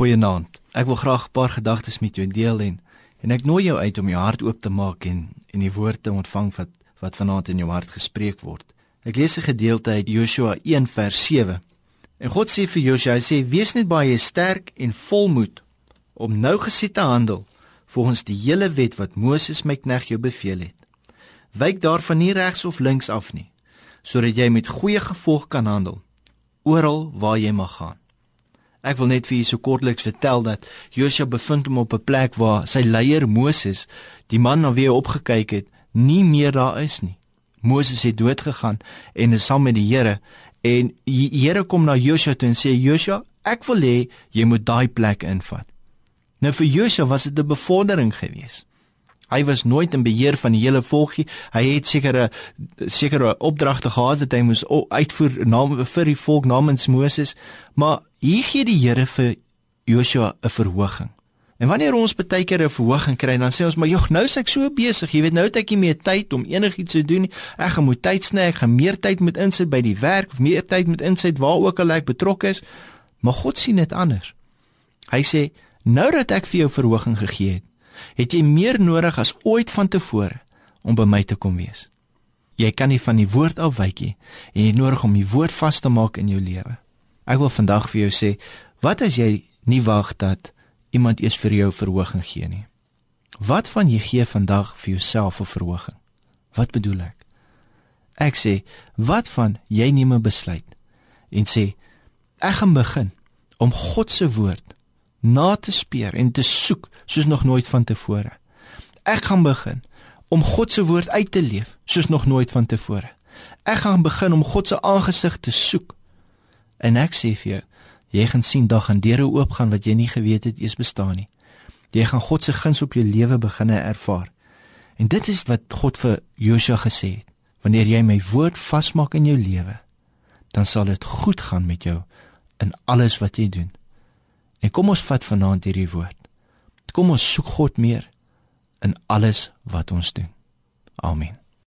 Goeienaand. Ek wil graag 'n paar gedagtes met jou deel en en ek nooi jou uit om jou hart oop te maak en en die woord te ontvang wat wat vanaand in jou hart gespreek word. Ek lees 'n gedeelte uit Joshua 1 vers 7. En God sê vir Joshua, hy sê: "Wees net baie sterk en volmoed om nou gesit te handel volgens die hele wet wat Moses my knegt jou beveel het. Wyk daarvan nie regs of links af nie, sodat jy met goeie gevolg kan handel oral waar jy mag gaan." Ek wil net vir julle so kortliks vertel dat Josua bevind hom op 'n plek waar sy leier Moses, die man na wie hy opgekyk het, nie meer daar is nie. Moses het dood gegaan en is saam met die Here en die Here kom na Josua toe en sê Josua, ek wil hê jy moet daai plek invat. Nou vir Josua was dit 'n bevordering geweest. Hy was nooit in beheer van die hele volkie. Hy het sekere sekere opdragte gehad wat hy moes uitvoer naam vir die volk namens Moses, maar hier gee die Here vir Joshua 'n verhoging. En wanneer ons baie keer 'n verhoging kry, dan sê ons maar, "Jog, nou is ek so besig. Jy weet, nou het ek nie meer tyd om enigiets te doen nie. Ek gaan moet tyd sny, ek gaan meer tyd moet insit by die werk of meer tyd moet insit waar ook al ek betrokke is." Maar God sien dit anders. Hy sê, "Nou dat ek vir jou verhoging gegee het, het jy meer nodig as ooit vantevore om by my te kom wees. Jy kan nie van die woord afwyk nie en jy het nodig om die woord vas te maak in jou lewe. Ek wil vandag vir jou sê, wat as jy nie wag dat iemand eers vir jou verhoging gee nie? Wat van jy gee vandag vir jouself 'n verhoging? Wat bedoel ek? Ek sê, wat van jy neem 'n besluit en sê ek gaan begin om God se woord na te speur en te soek soos nog nooit vantevore. Ek gaan begin om God se woord uit te leef soos nog nooit vantevore. Ek gaan begin om God se aangesig te soek. En ek sê vir jou, jy gaan sien dag en deure oopgaan wat jy nie geweet het eens bestaan nie. Jy gaan God se guns op jou lewe beginne ervaar. En dit is wat God vir Josua gesê het. Wanneer jy my woord vasmaak in jou lewe, dan sal dit goed gaan met jou in alles wat jy doen. En kom ons vat vanaand hierdie woord. Kom ons soek God meer in alles wat ons doen. Amen.